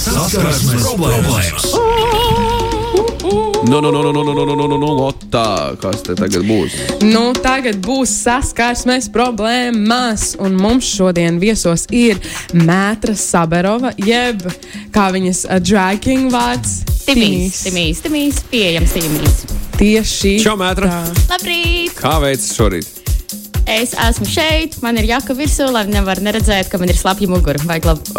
Saskarsmes problēmas! No, no, no, no, no, no, no, no, no, no, Lotta, kas te tagad būs? Nu, tagad būs saskarsmes problēmas, un mums šodien viesos ir Mētra Saberova, jeb kā viņas uh, dragging vārds Timīs, Timīs, Timīs, pieejams Timīs. Tieši Čau, Mētra! tā. Labrīt! Kā veicas šorīt? Es esmu šeit, man ir jaka virsū, lai nevar neredzēt, ka man ir slapja mugura. Vai labi?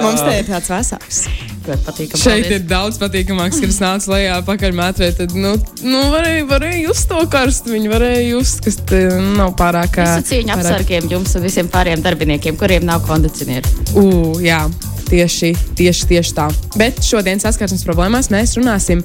Mums te ir tāds vesels. Šeit paldies. ir daudz patīkamāks, kad es nācu lejā pakaļ metrē. Tad, nu, nu varēja, varēja just to karstu. Viņi varēja just, kas te nav pārāk. Visu cieņu pārāk- apsargiem jums un visiem pārējiem darbiniekiem, kuriem nav kondicionieru. U, jā, tieši, tieši, tieši tā. Bet šodien saskarsmes problēmās mēs runāsim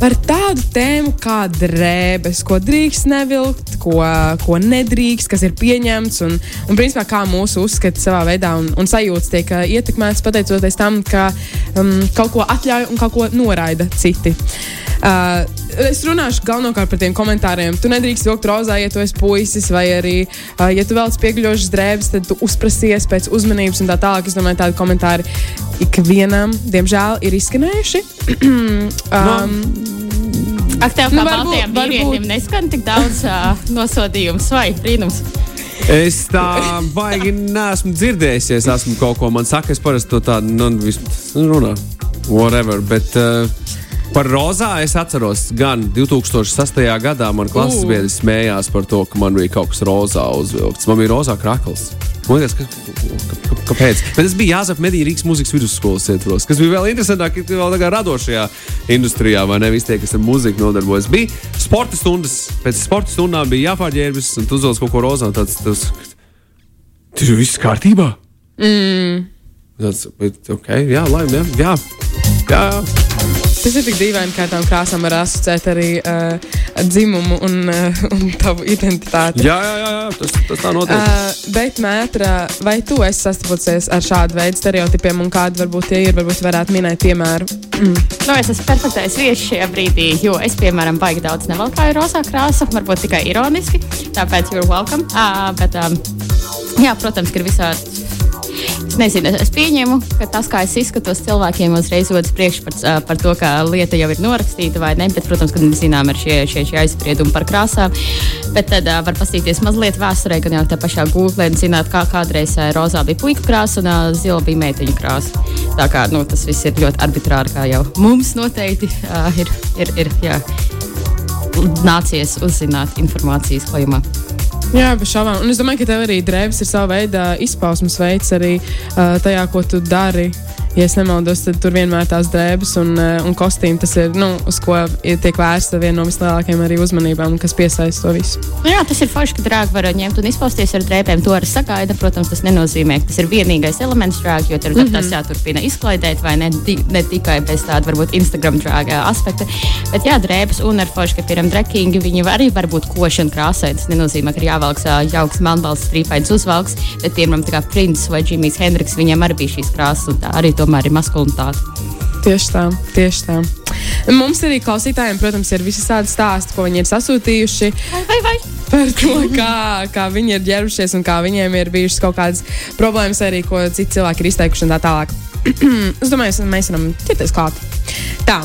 par tādu tēmu kā drēbes, ko drīkst nevilkt, ko, ko nedrīkst, kas ir pieņemts un, un principā kā mūsu uzskati savā veidā un, un sajūtas tiek ā, ietekmētas pateicoties tam, ka um, kaut ko atļauj un kaut ko noraida citi. Uh, es runāšu galvenokārt par tiem komentāriem. Tu nedrīkst vilkt rozā, ja tu esi puisis, vai arī, uh, ja tu vēlaties piegļošas drēbes, tad tu uzprasies pēc uzmanības un tā tālāk. Es domāju, tādi komentāri ikvienam, diemžēl, ir izskanējuši. um, Ak, tev kā Nu, varbūt- baltajam vīrietim neskan tik daudz uh, nosodījums vai brīnums. Es tā baigi neesmu dzirdējis, ja es esmu kaut ko man saka. Es parasti to tādu nu, runāju, whatever. Bet uh, par rozā es atceros, gan 2006. gadā man klases biedrs smējās par to, ka man bija kaut kas rozā uzvilkts. Man bija rozā krakls. Man liekas, ka, ka, kāpēc? Bet tas bija Jāzep Mediju Rīgas mūzikas vidusskolas ietvaros, kas bija vēl interesantāk, ka vēl tādā radošajā industrijā, vai ne? Visi tie, kas ar mūziku nodarbojas. Bija sporta stundas, pēc sporta stundām bija jāpārģērbjas, un tu uzvelc kaut ko rozā. Tāds, tas, Tur viss kārtībā. Mm. Tas, bet, okay, jā, labi, jā, jā. jā. Tas ir tik dīvaini, kā tām krāsām var asociēt arī uh, dzimumu un, uh, un tavu identitāti. Jā, jā, jā, jā, tas, tas tā notiek. Uh, bet, Mētra, vai tu esi sastopies ar šādu veidu stereotipiem, un kādi varbūt tie ir? Varbūt varētu minēt piemēru. Nu, es esmu perfektais viesis šajā brīdī, jo es, piemēram, baigi daudz nevalkāju rozā krāsu, varbūt tikai ironiski. Tāpēc you're welcome. Uh, bet, um, jā, protams, ka ir visādi. Nezinu, es pieņemu, ka tas, kā es izskatos, cilvēkiem uzreiz rodas priekšstats uh, par to, ka lieta jau ir norakstīta vai ne. Bet, protams, ka zinām, ir šie, šie, šie aizspriedumi par krāsām. Bet tad uh, var paskatīties mazliet vēsturē, gan jau tā pašā Google, un zināt, kā kādreiz uh, rozā bija puika krāsa un uh, zila bija meiteņu krāsa. Tā kā nu, tas viss ir ļoti arbitrāri, kā jau mums noteikti uh, ir, ir, ir jā, nācies uzzināt informācijas klajumā. Jā, bez šaubām. Un es domāju, ka tev arī drēbes ir sava veida izpausmes veids arī uh, tajā, ko tu dari. Ja es nemaldos, tad tur vienmēr tās drēbes un, uh, un kostīmi, tas ir, nu, uz ko tiek vērsta viena no vislielākajām arī uzmanībām, kas piesaista to visu. Nu, jā, tas ir forši, ka drāgi var ņemt un izpausties ar drēbēm. To arī sagaida. Protams, tas nenozīmē, ka tas ir vienīgais elements drāgi, jo tur mm -hmm. tas jāturpina izklaidēt, vai ne, ne tikai bez tāda varbūt Instagram drāga aspekta. Bet jā, drēbes un ar forši, ka piemēram drekingi, viņi arī var būt koši un krāsaini. Tas nenozīmē, ka ir jāvelk jauks melnbalts strīpains uzvalks, bet piemēram tā kā Prince vai Džimijs Hendriks, viņiem arī bija šīs krāsas un tā arī tomēr ir maskulinitāte. Tieši tā, tieši tā. Mums arī klausītājiem, protams, ir visādi stāsti, ko viņi ir sasūtījuši. Vai, vai, vai? par to, kā, kā viņi ir ģērbušies un kā viņiem ir bijušas kaut kādas problēmas, arī ko citi cilvēki ir izteikuši un tā tālāk. es domāju, mēs varam ķerties klāt. Tā.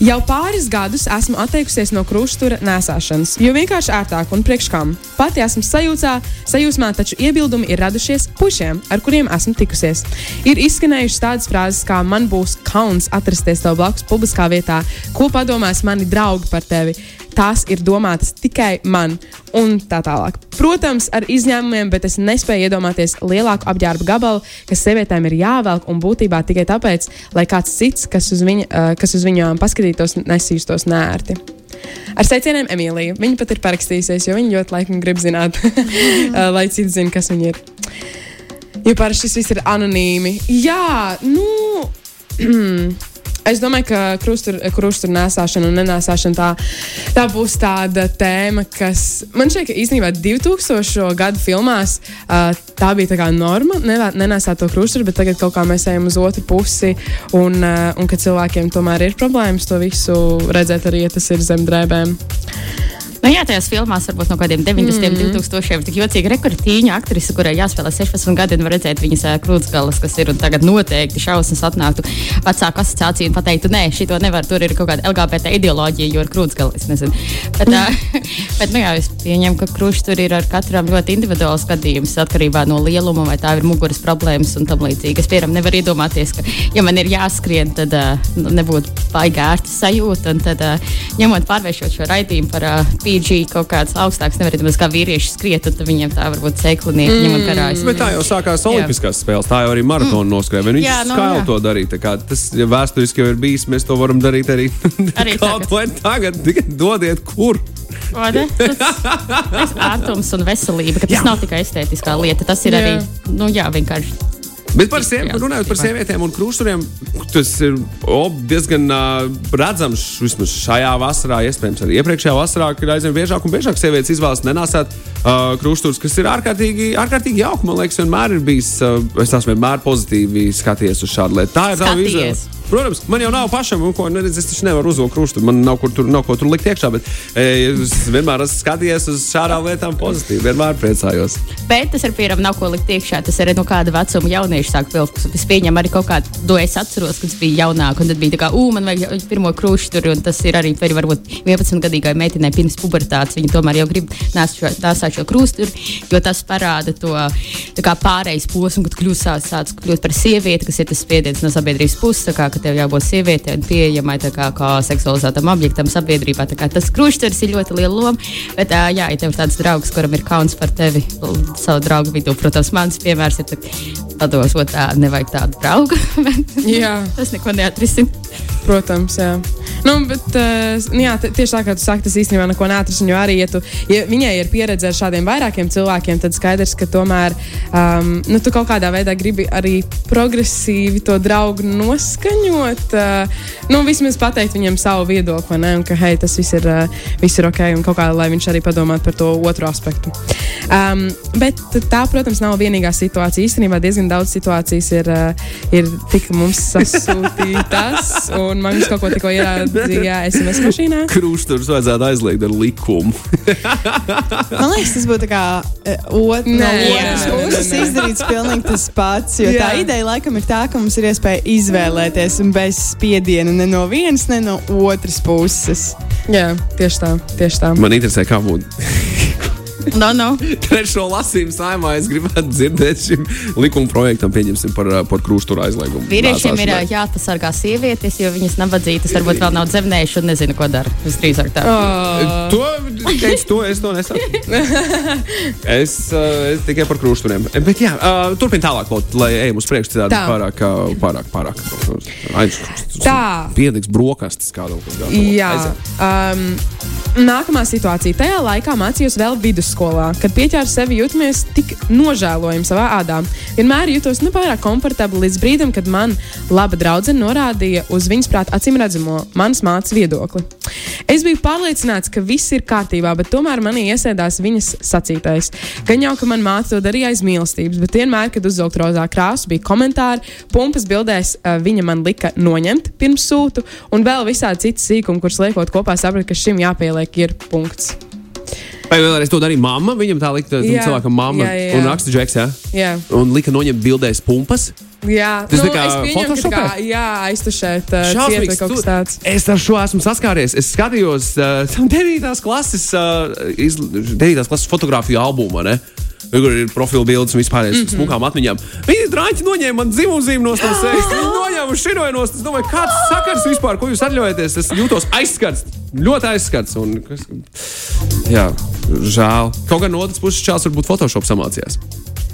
Jau pāris gadus esmu atteikusies no krustūra nesāšanas, jo vienkārši ērtāk un priekš kam. Pati esmu sajūtā, sajūsmā, taču iebildumi ir radušies pušiem, ar kuriem esmu tikusies. Ir izskanējušas tādas frāzes, kā man būs kauns atrasties tev blakus publiskā vietā, ko padomās mani draugi par tevi. Tās ir domātas tikai man, un tā tālāk. Protams, ar izņēmumiem, bet es nespēju iedomāties lielāku apģērba gabalu, kas sievietēm ir jāvelk, un būtībā tikai tāpēc, lai kāds cits, kas uz, viņa, uh, kas uz viņām paskatītos, nesīstos nērti. Ar sveicieniem Emīliju. Viņa pat ir parakstījusies, jo viņa ļoti laipni grib zināt, uh, lai citi zinātu, kas viņa ir. Jo parasti šis viss ir anonīmi. Jā, nu. Es domāju, ka krustura nesāšana un nenēsāšana tā, tā būs tāda tēma, kas man šķiet, ka īstenībā 2000. gadu filmās uh, tā bija tā kā norma, nenēsāt to krusturu, bet tagad kaut kā mēs ejam uz otru pusi un, uh, un ka cilvēkiem tomēr ir problēmas to visu redzēt arī, ja tas ir zem drēbēm. Nu, jā, tajās filmās varbūt no kādiem 90. un mm. 2000. tik jocīga rekordīņa aktrise, kurai jāspēlē 16 gadi, un var redzēt viņas krūtsgalas, kas ir. Tagad noteikti šausmas atnāktu vecāku asociāciju un pateiktu, nē, šī to nevar. Tur ir kaut kāda LGBT ideoloģija, jo ir krūtsgalis. Bet, uh, bet nu, jā, es pieņemu, ka krūšs tur ir ar katram ļoti individuāls gadījums atkarībā no lieluma, vai tā ir muguras problēmas un tam līdzīgi. Es piemēram nevaru iedomāties, ka, ja man ir jāskrien, tad uh, nebūtu baigā ērta sajūta. Un tad, uh, ņemot pārvēršot šo raidījumu par uh, PG kaut kāds augstāks, nevar iedomāties, kā vīrieši skriet, un viņiem tā varbūt sēklinieki mm. ņemot karājas. Bet tā jau sākās Olimpiskās spēles, tā jau arī maratona mm. noskrēja. Viņš jā, no, skailu to darīt. Tas ja vēsturiski jau ir bijis, mēs to varam darīt arī, arī kaut vai tagad. Tikai dodiet, kur. Tas ir ārtums un veselība, ka tas jā. nav tikai estētiskā lieta. Tas ir jā. arī nu, jā, vienkārši Bet par, siev, runājot par sievietēm un krusturiem, tas ir oh, diezgan uh, redzams vismaz šajā vasarā, iespējams arī iepriekšējā vasarā, kad aizvien biežāk un biežāk sievietes izvēlas nenāsāt uh, krusturus, kas ir ārkārtīgi, ārkārtīgi jauki. Man liekas, vienmēr ir bijis, uh, es esmu vienmēr pozitīvi skaties uz šādu lietu. Tā ir tā izvēle. Protams, man jau nav pašam, ko neredz, es taču nevaru uzvilkt krustu. Man nav, kur tur, nav ko tur likt iekšā, bet e, es vienmēr esmu skatījies uz šādām lietām pozitīvi. Vienmēr priecājos. Bet tas ir pierādījums, nav ko likt iekšā. Tas ir no kāda vecuma jaunieši sāk vilkt. Es pieņemu arī kaut kādu, to es atceros, kad es biju jaunāk, un tad bija tā kā, ū, man vajag pirmo krustu tur, un tas ir arī, arī varbūt 11 gadīgai meitenei pirms pubertātes. Viņa tomēr jau grib nāsāt šo krustu, jo tas parāda to kā, pārejas posmu, kad kļūst, sāc kļūt par sievieti, kas ir tas spiediens no sabiedrības puses ka tev jābūt sievietei un pieejamai kā, kā seksualizētam objektam sabiedrībā. Tas krustveida ir ļoti liela loma. Bet, uh, jā, ja tev ir tāds draugs, kuram ir kauns par tevi, savu draugu vidū, protams, mans piemērs ir pados, tā nevajag tādu draugu. tas neko neatrisina. Protams, jā. Nu, bet, uh, jā, tieši tā kā tu saki, tas īstenībā neko neatrisina. Jo arī, ja, tu, ja viņai ir pieredze ar šādiem vairākiem cilvēkiem, tad skaidrs, ka tomēr um, nu, tu kaut kādā veidā gribi arī progresīvi to draugu noskaņot. Uh, nu, vismaz pateikt viņam savu viedokli, ne, un ka hei, tas viss ir, uh, viss ir ok, un kaut kā lai viņš arī padomātu par to otru aspektu. Um, bet tā, protams, nav vienīgā situācija. Īstenībā diezgan daudz situācijas ir, uh, ir tik mums sasūtītas. Un man viņš kaut ko tikko ieraudzīja SMS mašīnā. Krusturs vajadzētu aizliegt ar likumu. man liekas, tas būtu kā ot, Nē, no otras puses izdarīts pilnīgi tas pats. Jo jā. tā ideja laikam ir tā, ka mums ir iespēja izvēlēties bez spiediena ne no vienas, ne no otras puses. Jā, tieši tā. Tieši tā. Man interesē, kā būtu No, no. Trešo lasījumu saimā es gribētu dzirdēt šim likuma projektam, pieņemsim par, par krusturu aizliegumu. Vīriešiem ir jāpasargā sievietes, jo viņas nabadzītas varbūt vēl nav dzemdējuši un nezinu, ko dara. Visdrīzāk tā. Oh. To, teicu, to es to nesaku. es, uh, es tikai par krusturiem. Bet jā, uh, turpin tālāk, lai ejam uz priekšu citādi tā. pārāk, pārāk, pārāk. Aizkrustus. Tā. Piediks brokastis kādam, kas gatavo. Jā. Um, nākamā situācija. Tajā laikā mācījos vēl vidus vidusskolā, kad pieķēru sevi jūtamies tik nožēlojami savā ādā. Vienmēr jutos nepārāk komfortabli līdz brīdim, kad man laba draudzene norādīja uz viņas prāta acīm redzamo manas mātes viedokli. Es biju pārliecināts, ka viss ir kārtībā, bet tomēr manī iesēdās viņas sacītais. Gan jau, ka manā māte to darīja aiz mīlestības, bet vienmēr, kad uzvilkt rozā krāsu, bija komentāri, pumpas bildēs uh, viņa man lika noņemt pirms sūtu, un vēl visādi citi sīkumi, kurus liekot kopā, sapratu, ka šim jāpieliek ir punkts. Vai vēlreiz to darīja mamma? Viņam tā lika, jā, cilvēkam mamma jā, jā. un raksta džeks, jā? jā. Un lika noņemt bildēs pumpas. Jā, tas nu, kā Photoshop. Kā, jā, aiztušēt, uh, ciet, kaut kas tāds. Es ar šo esmu saskāries. Es skatījos uh, 9. klases, uh, iz, 9. klases fotografiju albumu. Ne? Kur ir profila bildes un vispār mm -hmm. smukām atmiņām. Viņi drāņķi noņēma man dzimumu zīmi no savas sejas. Viņi noņēma šinojunos. Es domāju, kāds sakars vispār, ko jūs atļaujaties? Es jūtos aizskats, ļoti aizskats. Un, kas, jā, žēl. Kaut gan no otras puses čāls varbūt Photoshop samācījās.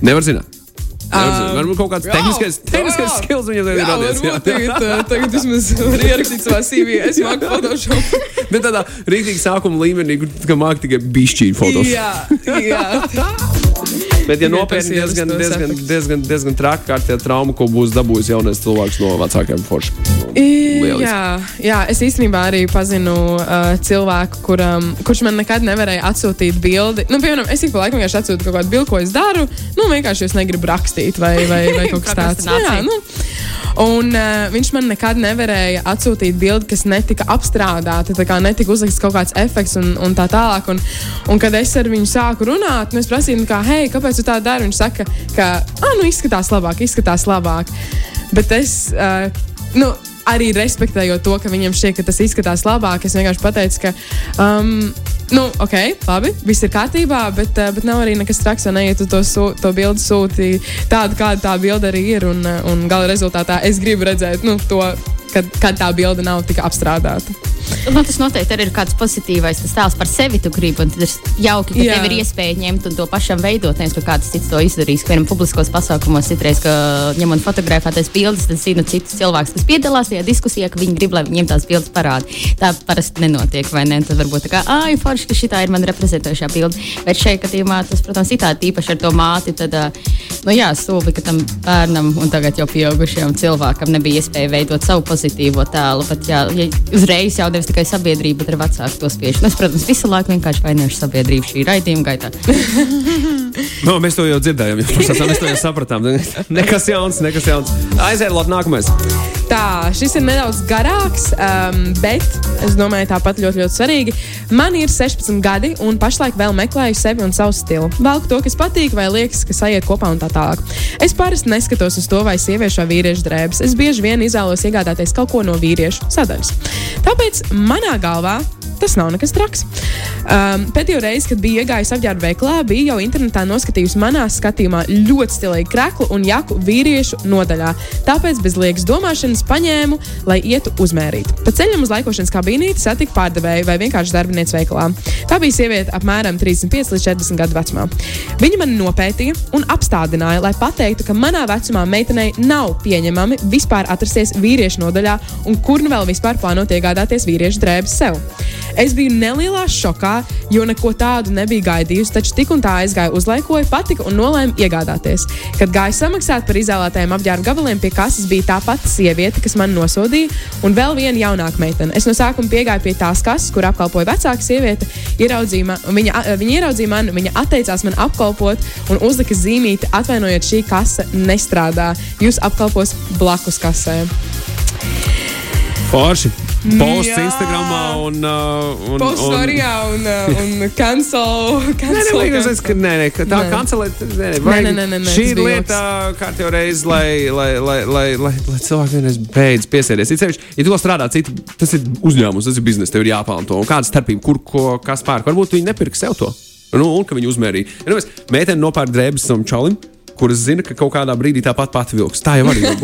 Nevar zināt. Um, varbūt kaut kāds tehniskais, tehniskais skills viņam ir radies. Jā, tagad, uh, tagad vismaz var ierakstīt savā CV. Es māku Photoshop. Bet tādā rīktīgi sākuma līmenī, kur māku tikai bišķīt Photoshop. Jā, jā. Bet, ja nopietni, diezgan, diezgan, diezgan, diezgan traki, kā tie trauma, ko būs dabūjis jaunais cilvēks no vecākiem foršiem. Jā, jā, es īstenībā arī pazinu uh, cilvēku, kuram, kurš man nekad nevarēja atsūtīt bildi. Nu, piemēram, es ik pa laikam vienkārši atsūtu kaut kādu bildi, ko es daru. Nu, vienkārši es negribu rakstīt vai, vai, vai kaut kas tāds. jā, nu, Un uh, viņš man nekad nevarēja atsūtīt bildi, kas netika apstrādāta, tā kā netika uzlikts kaut kāds efekts un, un tā tālāk. Un, un kad es ar viņu sāku runāt, nu, es prasīju, nu, kā, hei, kāpēc tu tā dari? Viņš saka, ka, ah, nu, izskatās labāk, izskatās labāk. Bet es, uh, nu, arī respektējot to, ka viņam šķiet, ka tas izskatās labāk, es vienkārši pateicu, ka, um, nu, ok, labi, viss ir kārtībā, bet, uh, bet nav arī nekas traks, ja neiet uz to, sū, to bildi sūti tādu, kāda tā bilde arī ir. Un, uh, un gala rezultātā es gribu redzēt nu, to, kad, kad tā bilde nav tik apstrādāta. Nu, tas noteikti arī ir kāds pozitīvais tēls par sevi. Tu gribi, un tad ir jauki, ka Jā. tev ir iespēja ņemt un to pašam veidot. Nevis, ka kāds cits to izdarīs. Piemēram, publiskos pasākumos citreiz, ka ņemot fotografētas bildes, tad zinu citus cilvēkus, kas piedalās tajā diskusijā, ka viņi grib, lai viņiem tās bildes parāda. Tā parasti nenotiek, vai ne? Tad varbūt tā kā, ah, forši, ka šī ir mana reprezentējošā bilde. Bet šeit gadījumā tas, protams, ir tāds īpaši ar to māti. Tad, nu, jā, stulbi, ka tam bērnam un tagad jau pieaugušajam cilvēkam nebija iespēja veidot savu pozitīvo tēlu. Bet, jā, ja uzreiz jau nevis tikai sabiedrība, bet arī vecāki to spiež. Mēs, protams, visu laiku vienkārši vainojamies sabiedrību šī raidījuma gaitā. no, mēs to jau dzirdējām, jau procesā, mēs to jau sapratām. Nekas jauns, nekas jauns. Aiziet, Lot, nākamais. Tā, šis ir nedaudz garāks, um, bet es domāju, tāpat ļoti, ļoti svarīgi. Man ir 16 gadi, un pašlaik vēl meklēju sevi un savu stilu. Velku to, kas patīk, vai liekas, ka sajiet kopā un tā tālāk. Es parasti neskatos uz to, vai sieviešu vai vīriešu drēbes. Es bieži vien izvēlos iegādāties kaut ko no vīriešu sadaļas. Tāpēc manā galvā tas nav nekas traks. Um, pēdējo reizi, kad biju iegājis apģērba veiklā, bija jau internetā noskatījusi manā skatījumā ļoti stilīgu kreklu un jaku vīriešu nodaļā. Tāpēc bez liekas domāšanas paņēmu, lai ietu uzmērīt. Pa ceļam uz laikošanas kabīnīti satiku pārdevēju vai vienkārši darbinieci veikalā. Tā bija sieviete apmēram 35 līdz 40 gadu vecumā. Viņa man nopētīja un apstādināja, lai pateiktu, ka manā vecumā meitenei nav pieņemami vispār atrasties vīriešu nodaļā un kur nu vēl vispār plānot iegādāties vīriešu drēbes sev. Es biju nelielā šokā, jo neko tādu nebiju gaidījusi, taču tik un tā aizgāju, uzlaikoju, patika un nolēmu iegādāties. Kad gāju samaksāt par izvēlētajiem apģērba gabaliem, pie kases bija tā pati sieviete, kas man nosodīja, un vēl viena jaunāka meitene. Es no sākuma piegāju pie tās kases, kur apkalpoja vecāka sieviete. Ieraudzīja man, viņa, viņa ieraudzīja mani, viņa atteicās man apkalpot un uzlika zīmīti, atvainojiet, šī kase nestrādā. Jūs apkalpos blakus kasē. Forši. Posts. Instagram un, uh, un, Posts storijā un, uh, un cancel. cancel nē, nē, nē, ka, nē, nē, tā nē. kancelēt. Nē, nē, nē, nē, nē, nē, šī ir lieta, kārtībā reiz, lai, lai, lai, lai, lai, lai cilvēki vienreiz beidz piesēties. It sevišķi, ja tu vēl strādā citu, tas ir uzņēmums, tas ir biznesa, tev ir jāpelnā to. Un kāda starpība, kur ko, kas pērk? Varbūt viņi nepirka sev to. Nu, un ka viņi uzmērīja. Ja, nu, meitene nopērk drēbes savam čalim, kuras zina, ka kaut kādā brīdī tāpat pati vilks. Tā jau arī ir.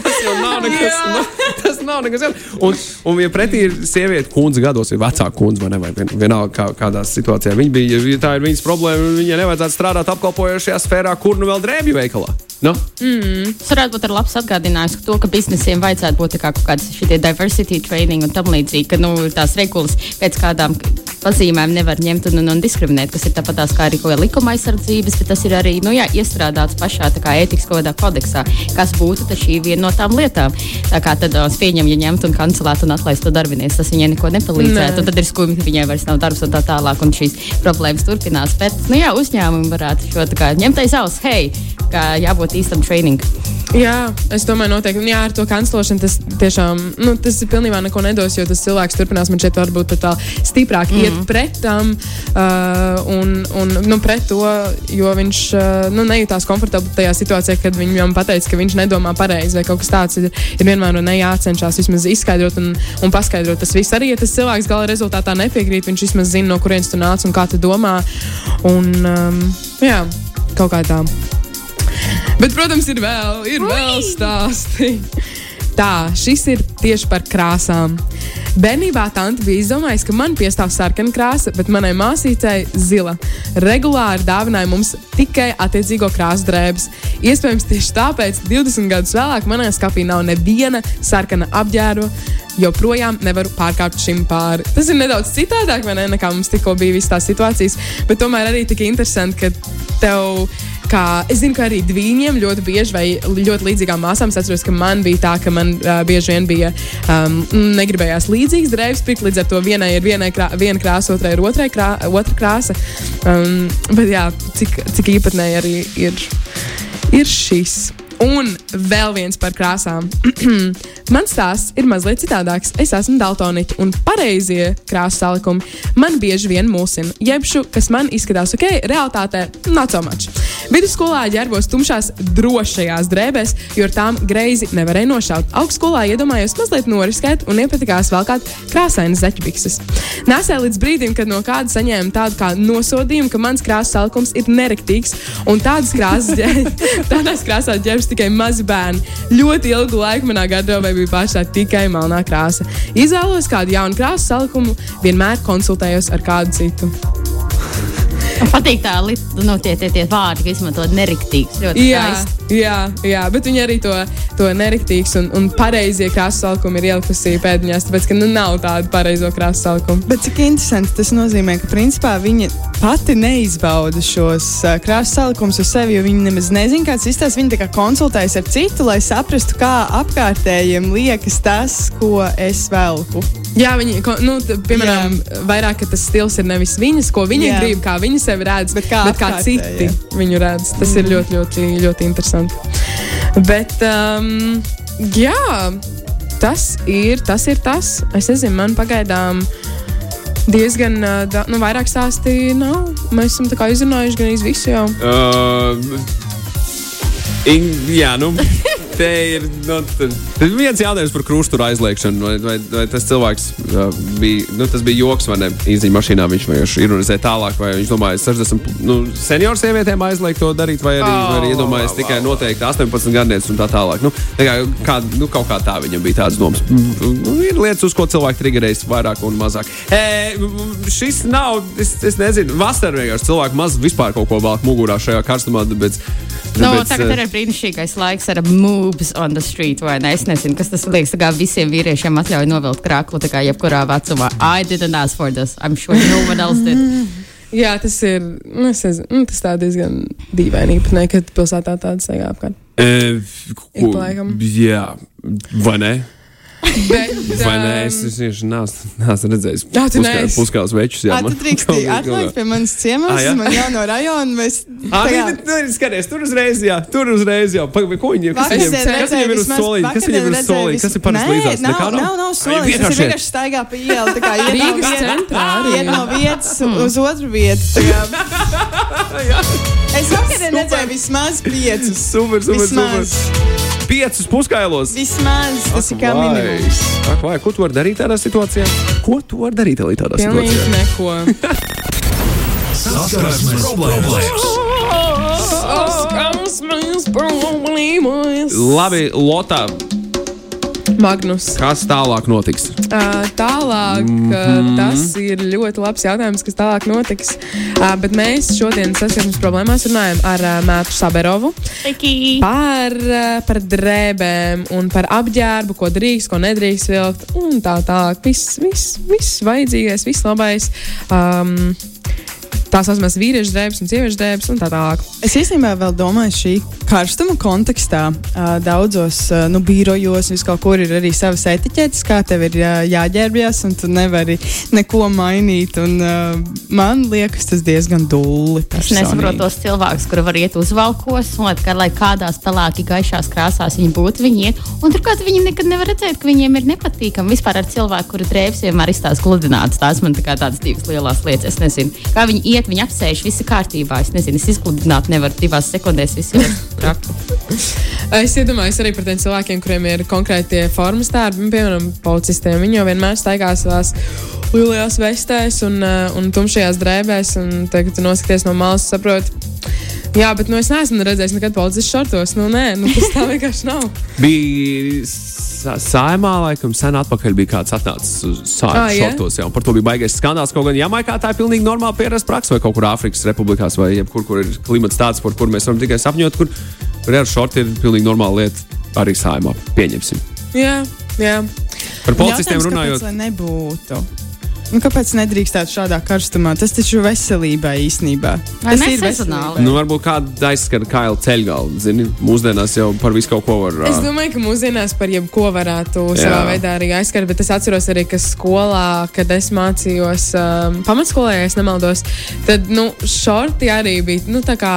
tas jau nav nekas. Nu, tas nav nekas jauns. Un, un ja pretī ir sieviete, kundze gados, ir vecāka kundze, vai ne? Vai vienalga, kā, kādā situācijā viņa bija. Ja tā ir viņas problēma, viņai nevajadzētu strādāt apkalpojošajā sfērā, kur nu vēl drēbju veikalā. No? Mm. Tas varētu būt labs atgādinājums, ka, to, ka biznesiem vajadzētu būt kā kaut kādas šie diversity training un tam līdzīgi, ka nu, tās regulas pēc kādām pazīmēm nevar ņemt un, un, un diskriminēt, kas ir tāpat kā arī kaut kāda likuma aizsardzības, bet tas ir arī nu, jā, iestrādāts pašā ētikas kodeksā, kas būtu šī viena no tām lietām. Tā kā tad uh, pieņem, ja ņemt un kancelēt un atlaist to darbinieci, tas viņai neko nepalīdzētu. Tad ir skumji, ka viņai vairs nav darbs un tā tālāk, un šīs problēmas turpinās. Bet nu, jā, uzņēmumi varētu šo ņemt aiz auss, hei, kā jābūt īstam trainingam. Jā, es domāju, noteikti. Un, jā, ar to kanclošanu tas tiešām nu, tas pilnībā neko nedos, jo tas cilvēks turpinās man šeit varbūt tā stiprāk mm. iet pret tam uh, un, un nu, pret to, jo viņš uh, nu, nejūtās komfortabli tajā situācijā, kad viņam pateica, ka viņš nedomā pareizi vai kaut kas tāds. Ir, ir vienmēr un jācenšas vismaz izskaidrot un, un paskaidrot tas viss. Arī ja tas cilvēks gala rezultātā nepiekrīt, viņš vismaz zina, no kurienes tu nāc un kā tu domā. Un, um, jā, kaut kā tā. Bet, protams, ir vēl, ir vēl stāsti. Tā, šis ir tieši par krāsām. Bērnībā tante bija izdomājusi, ka man piestāv sarkana krāsa, bet manai māsīcei zila. Regulāri dāvināja mums tikai attiecīgo krāsu drēbes. Iespējams, tieši tāpēc 20 gadus vēlāk manā skapī nav neviena sarkana apģērba. Joprojām nevaru pārkāpt šim pāri. Tas ir nedaudz citādāk, ne, nekā mums tikko bija visas tās situācijas, bet tomēr arī tik interesanti, ka tev Kā, es zinu, ka arī dviņiem ļoti bieži, vai ļoti līdzīgām māsām, es atceros, ka man bija tā, ka man uh, bieži vien bija um, negribējās līdzīgas drēbes pirkt. Līdz ar to vienai ir vienai krā, viena krāsa, otrai ir otrai krā, otra krāsa. Um, bet jā, cik, cik īpatnēji arī ir, ir šis. Un vēl viens par krāsām. Mans stāsts ir mazliet citādāks. Es esmu daltonīte, un pareizie krāsu salikumi man bieži vien mulsina. Jebšu, kas man izskatās ok, realitātē not so much. Vidusskolā ģērbos tumšās, drošajās drēbēs, jo ar tām greizi nevarēja nošaut. Augstskolā iedomājos mazliet noriskēt un iepatikās valkāt krāsainas zeķibikses. Nesēju līdz brīdim, kad no kāda saņēmu tādu kā nosodījumu, ka mans krāsu salikums ir nerektīgs un tādas krāsas, ģē- ģērbs tikai mazi bērni. Ļoti ilgu laiku manā gardrobē bija pašā tikai melnā krāsa. Izvēlos kādu jaunu krāsu salikumu, vienmēr konsultējos ar kādu citu. Man patīk tā, nu, tie, tie, tie vārdi, ko izmantot neriktīgs. Ļoti Jā, skaisti. jā, jā, bet viņi arī to, to nerektīgs un, un pareizie krāsu salikumi ir ielikusi pēdiņās, tāpēc, ka nu, nav tādu pareizo krāsu salikumu. Bet cik interesanti tas nozīmē, ka principā viņa pati neizbauda šos uh, krāsu salikumus uz sevi, jo viņa nemaz nezina, kāds izstāsta. Viņa tā kā konsultējas ar citu, lai saprastu, kā apkārtējiem liekas tas, ko es velku. Jā, viņi, ko- nu, t- piemēram, vairāk ka tas stils ir nevis viņas, ko viņa Jā. grib, kā viņa sevi redz, Bet kā bet kā apkārtējie. citi viņu redz. Tas mm. ir ļoti, ļoti, ļoti interesanti. Bet, um, jā, tas ir, tas ir tas. Es nezinu, man pagaidām diezgan, uh, da, nu, vairāk stāstīja. Nav. Mēs esam izrunājuši gan visu jau. Uh, in, jā, nu. Te ir nu, viens jautājums par krustu aizliekšanu. Vai, vai, vai tas cilvēks uh, bija, nu, tas bija joks vai ne? Īziņā mašīnā viņš vienkārši ironizēja tālāk, vai viņš domāja, 60 nu, senioru sievietēm aizliegt to darīt, vai arī, vai arī iedomājas tikai noteikti 18 gadnieces un tā tālāk. Nu, tā kā, kā, nu, kaut kā tā viņam bija tāds domas. Nu, ir lietas, uz ko cilvēki triggerējas vairāk un mazāk. E, šis nav, es, es nezinu, vasarā vienkārši cilvēki maz vispār kaut ko velk mugurā šajā karstumā. Bet, Nu, bet, tagad eh, ir brīnišķīgais laiks ar moves on the street, ne? Es nezinu, kas tas liekas. Tā kā visiem vīriešiem atļauj novilkt krāklu, tā kā jebkurā vecumā. I didn't ask for this. I'm sure no one else did. Jā, tas ir nu, nezinu, nu, tas diezgan dīvaini, īpatnē, kad pilsētā tāda staigā apkārt. E, laikam. Jā, vai ne? Bet, Vai ne? um, Es vienkārši neesmu, redzējis Jā, tu neesi. puskāpes večus. Jā, tu drīksti atnākt pie manis ciemos, Ah, man jau no rajona. Mēs, Ah, nē, nē, nē, skaties, tur uzreiz, jā, tur uzreiz jau. Pa, ko viņi, kas viņiem, kas viņiem ir uz solīņa? Kas viņiem ir uz vis- Kas ir parasti Nē, līdzās? Nav, Nekā nav, nav Ai, solīņa. Tas ir vienkārši staigā pa ielu. tā kā Rīgas centrā. Iet no vietas uz otru vietu. Es vakar redzēju vismaz piecus. Super, super, super. Piecus puskailos. Vismaz tas ir kā minimums. Ak, vai, ko tu vari darīt tādā situācijā? Ko tu vari darīt arī tādā Pilnīgi situācijā? neko. Saskarsmes problēmas. Skausmas problēmas. Labi, Lotā, Magnus. kas tālāk notiks? Tālāk, Mhm. uh, tas ir ļoti labs jautājums, kas tālāk notiks. Bet mēs šodien saskarsmes problēmās runājam ar Mātu Saberovu Sveiki! par, par drēbēm un par apģērbu, ko drīkst, ko nedrīkst vilkt. Un tā tālāk. Viss, viss, viss vajadzīgais, viss labais. Um, Tā saucamās vīriešu drēbes un sieviešu drēbes un tā tālāk. Es īstenībā vēl domāju, šī karstuma kontekstā ā, daudzos ā, nu, birojos viskaur kur ir arī savas etiķetes, kā tev ir jā, jāģērbjas, un tu nevari neko mainīt. Un, ā, man liekas, tas diezgan dulli. Es nesaprotu tos cilvēkus, kuri var iet uzvalkos, un lai, kā- lai kādās pelēki gaišās krāsās viņi būtu, viņi iet. Un turklāt viņi nekad nevar redzēt, ka viņiem ir nepatīkami vispār ar cilvēku, kuru drēbes vienmēr izstāsta gludināts. Tās man tā kā tādas divas lielas lietas. Es nezinu, kā viņi iet, viņi apsēž, viss ir kārtībā. Es nezinu, es izgludināt nevaru divās sekundēs, viss ir traki. Es iedomājos arī par tiem cilvēkiem, kuriem ir konkrēti formas tērpi, piemēram, policistiem. Viņi jau vienmēr staigā savās lielajās vestēs un, uh, un tumšajās drēbēs, un tagad, tu noskaties no malas, saproti. Jā, bet nu, es neesmu redzējis nekad policijas šortos. Nu, nē, nu, tas tā vienkārši nav. Bija sa- saimā, laikam, sen atpakaļ bija kāds atnācis uz Ah, sāļu jā? šortos. Jā, un par to bija baigais skandāls. Kaut gan Jamaikā tā ir pilnīgi normāla pierasta praksa, vai kaut kur Āfrikas republikās, vai jebkur, kur ir klimats tāds, par kur mēs varam tikai sapņot, kur, kur ar šorti ir pilnīgi normāla lieta arī saimā. Pieņemsim. Jā, jā. Par policistiem Jautājums, runājot. Kāpēc, lai nebūtu? Nu, kāpēc nedrīkstētu šādā karstumā? Tas taču veselībai īstenībā. Vai Tas ir sezonāli? Nu, varbūt kāda aizskara Kaila ceļgalu. Zini, mūsdienās jau par visu kaut ko var. Es ā, domāju, ka mūsdienās par jebko varētu Jā. savā veidā arī aizskart, bet es atceros arī, ka skolā, kad es mācījos um, pamatskolā, ja es nemaldos, tad nu, šorti arī bija nu, tā kā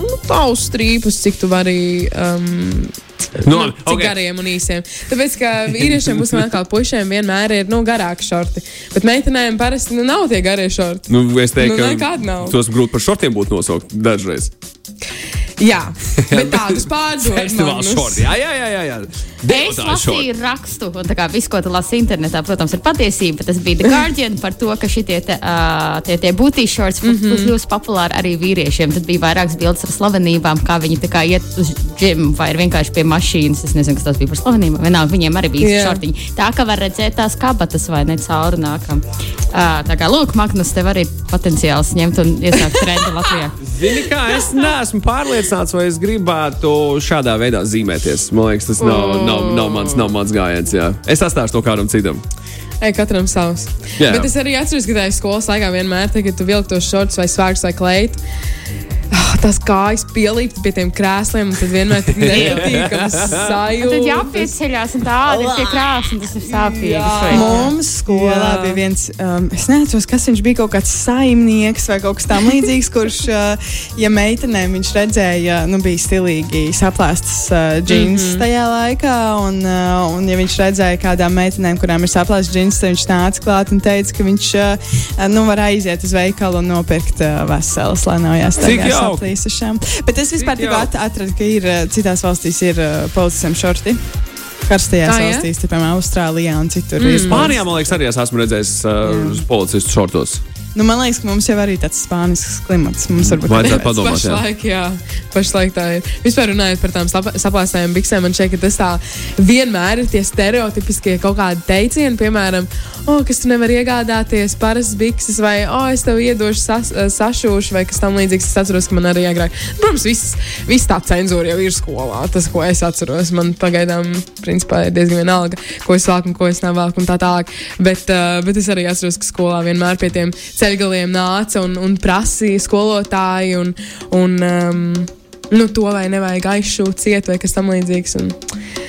nu, tavs strīpus, cik tu vari. Um, Nu, Nu, labi, cik ok. okay. gariem un īsiem. Tāpēc, ka vīriešiem būs vēl puišiem vienmēr ir nu, garāki šorti. Bet meitenēm parasti nu, nav tie garie šorti. Nu, es teiktu, Nu, ka nekāda nav. tos grūti par šortiem būtu nosaukt dažreiz. Jā, bet tādus pārdod. Festivāls šorti. Jā, jā, jā. jā, jā. Es lasīju rakstu, un tā kā viss, ko tu lasi internetā, protams, ir patiesība. bet Tas bija The Guardian par to, ka šie uh, tie, tie būtī shorts mm -hmm. kļūst populāri arī vīriešiem. Tad bija vairākas bildes ar slavenībām, kā viņi kā iet uz džimu vai ir vienkārši pie mašīnas. Es nezinu, kas tas bija par slavenībām. Vienalga, viņiem arī bija Jā. šortiņi. Tā kā var redzēt tās kabatas vai ne cauri nākam. Uh, tā kā, lūk, Magnus, tev arī potenciāls ņemt un iesākt trendu Latvijā. Zini, kā es neesmu pārliecināts, vai es gribētu šādā veidā zīmēties. Man liekas, tas nav, nav, nav, mans, nav mans gājiens. Jā. Es atstāšu to kādam citam. Ej, katram savs. Jā. Bet es arī atceros, ka tajā skolas laikā vienmēr, te, kad tu vilki tos šortus vai svārkus vai kleitu. Tas kājas pielīgt pie tiem krēsliem, un tad vienmēr ir nepatīkams sajūta. tad jāpieceļās, un tāda ir tie un tas ir sāpīgi. Mums skolā Jā. bija viens, um, es neatceros, kas viņš bija, kaut kāds saimnieks vai kaut kas tamlīdzīgs, kurš, uh, ja meitenēm viņš redzēja, nu, bija stilīgi saplēstas uh, džins mm -hmm. tajā laikā, un, uh, un ja viņš redzēja kādām meitenēm, kurām ir saplēstas džins, tad viņš nāca klāt un teica, ka viņš uh, nu, var aiziet uz veikalu un nopirkt uh, veselas, lai nav Cik jāsteigās jauki. saplīsušām. Bet es vispār at atradu, ka ir uh, citās valstīs ir uh, policistiem šorti. Karstajās jā? valstīs, piemēram, Austrālijā un citur. Mm. Spānijā, man liekas, arī es esmu redzējis uh, policistu šortos. Nu, man liekas, ka mums jau arī tāds spānisks klimats. Mums varbūt Vajadzētu padomāt. jā. Pašlaik, jā. Pašlaik tā ir. Vispār runājot par tām saplāstajām biksēm, man šķiet, ka tas tā vienmēr ir tie stereotipiskie kaut kādi teicieni, piemēram, o, kas tu nevari iegādāties parastas bikses, vai, o, es tev iedošu sas, eh, sašūšu, vai kas tam līdzīgs. Es atceros, ka man arī agrāk, protams, viss, viss tā cenzūra jau ir skolā. Tas, ko es atceros, man pagaidām, principā, ir diezgan vienalga, ko es velku un ko es nevelku un tā tālāk. Bet, uh, bet es arī atceros, ka skolā vienmēr pie tiem ceļgaliem nāca un, un prasīja skolotāji un, un um, nu, to vai nevajag aizšūt ciet vai kas tam līdzīgs. Un,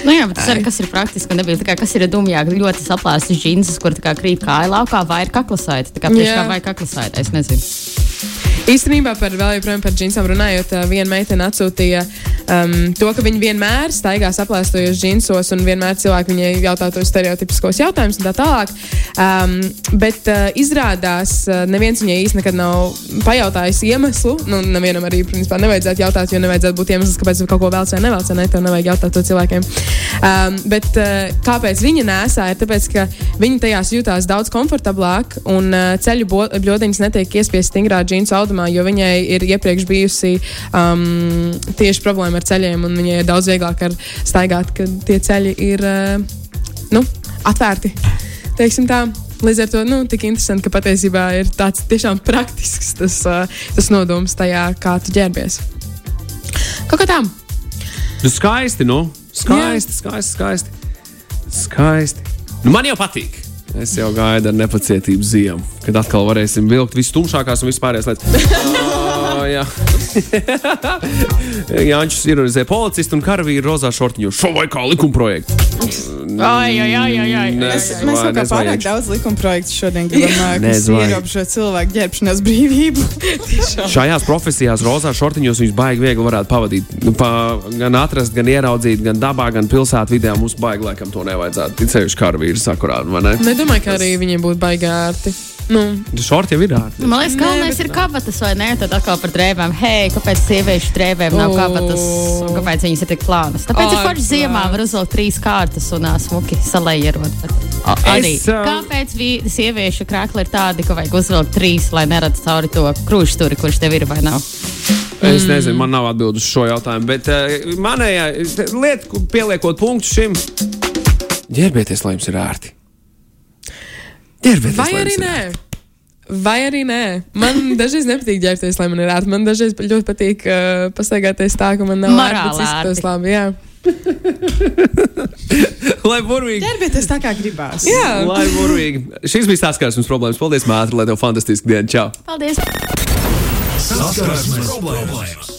Nu jā, bet tas arī kas ir praktiski. Nebija, kā, kas ir dumjāk, ļoti saplāstas džins, kur kā krīt kāja laukā, vai ir kaklasaita. Tā kā tieši kā vai kaklasaita, es nezinu. Īstenībā par vēl joprojām par džinsām runājot, viena meitene atsūtīja um, to, ka viņa vienmēr staigā saplēstojos džinsos un vienmēr cilvēki viņai jautā tos stereotipiskos jautājumus un tā tālāk. Um, bet uh, izrādās, uh, neviens viņai īsti nekad nav pajautājis iemeslu. Nu, nevienam arī, principā, nevajadzētu jautāt, jo nevajadzētu būt iemesls, kāpēc kaut ko vēlaties vai nevēlaties. Ne, tev nevajag jautāt to cilvēkiem. Um, bet uh, kāpēc viņa nesāja? Tāpēc, ka viņa tajās jutās daudz komfortablāk un uh, ceļu bļodiņas netiek iespiestas stingrā džinsu audumā, jo viņai ir iepriekš bijusi um, tieši problēma ar ceļiem, un viņai ir daudz vieglāk ar staigāt, kad tie ceļi ir uh, nu, atvērti. Teiksim tā. Līdz ar to nu, tik interesanti, ka patiesībā ir tāds tiešām praktisks tas, uh, tas nodoms tajā, kā tu ģērbies. Kaut kā tā. Nu, skaisti, nu. Skaisti, skaisti, skaisti. Skaisti. Nu, man jau patīk. Es jau gaidu ar nepacietību ziemu, kad atkal varēsim vilkt visu tumšākās un vispārējās lietas. Jā, Jānis ironizē policistu un karavīru rozā šortiņu. Šo vai kā likumprojektu? Ai, ai, ai, ai, ai. Mēs, mēs kaut kā pārāk daudz likuma projektu šodien gribam, kas ierobežo cilvēku ģērbšanās brīvību. Šajās profesijās, rozā šortiņos, viņus baigi viegli varētu pavadīt. Nu, pa, gan atrast, gan ieraudzīt, gan dabā, gan pilsētvidē. Mums baigi laikam to nevajadzētu. Ticējuši karavīru sakurā, vai ne? Nedomāju, ka arī viņiem būtu baigāti. Nu, Šorti jau ir ārti. Man liekas, galvenais ir kabatas, vai ne? Tad atkal par drēbēm. Hei, kāpēc sieviešu drēbēm nav kabatas? Un kāpēc viņas ir tik plānas? Tāpēc ir Ai, forši ziemā var uzvilkt trīs kārtas un ā, smuki salējierot. Arī. Es, ā, Kāpēc vi- sieviešu krākli ir tādi, ka vajag uzvilkt trīs, lai neredz cauri to krūšsturi, kurš tev ir vai nav? Es nezinu, man nav atbildes uz šo jautājumu, bet uh, manējā lieta, ko pieliekot punktu šim, ģērbieties, lai jums ir ērti. Ģērbieties, vai arī ir nē? Vai arī nē. Man dažreiz nepatīk ģērbties, lai man ir ērti. Man dažreiz ļoti patīk uh, pastaigāties tā, ka man nav ērti izskatīties labi. Jā. lai burvīgi. Ģērbieties tā, kā gribās. Jā, lai burvīgi. Šis bija saskarsmes problēmas. Paldies, māte, lai tev fantastiski diena. Čau! Paldies! Saskarsmes problēmas!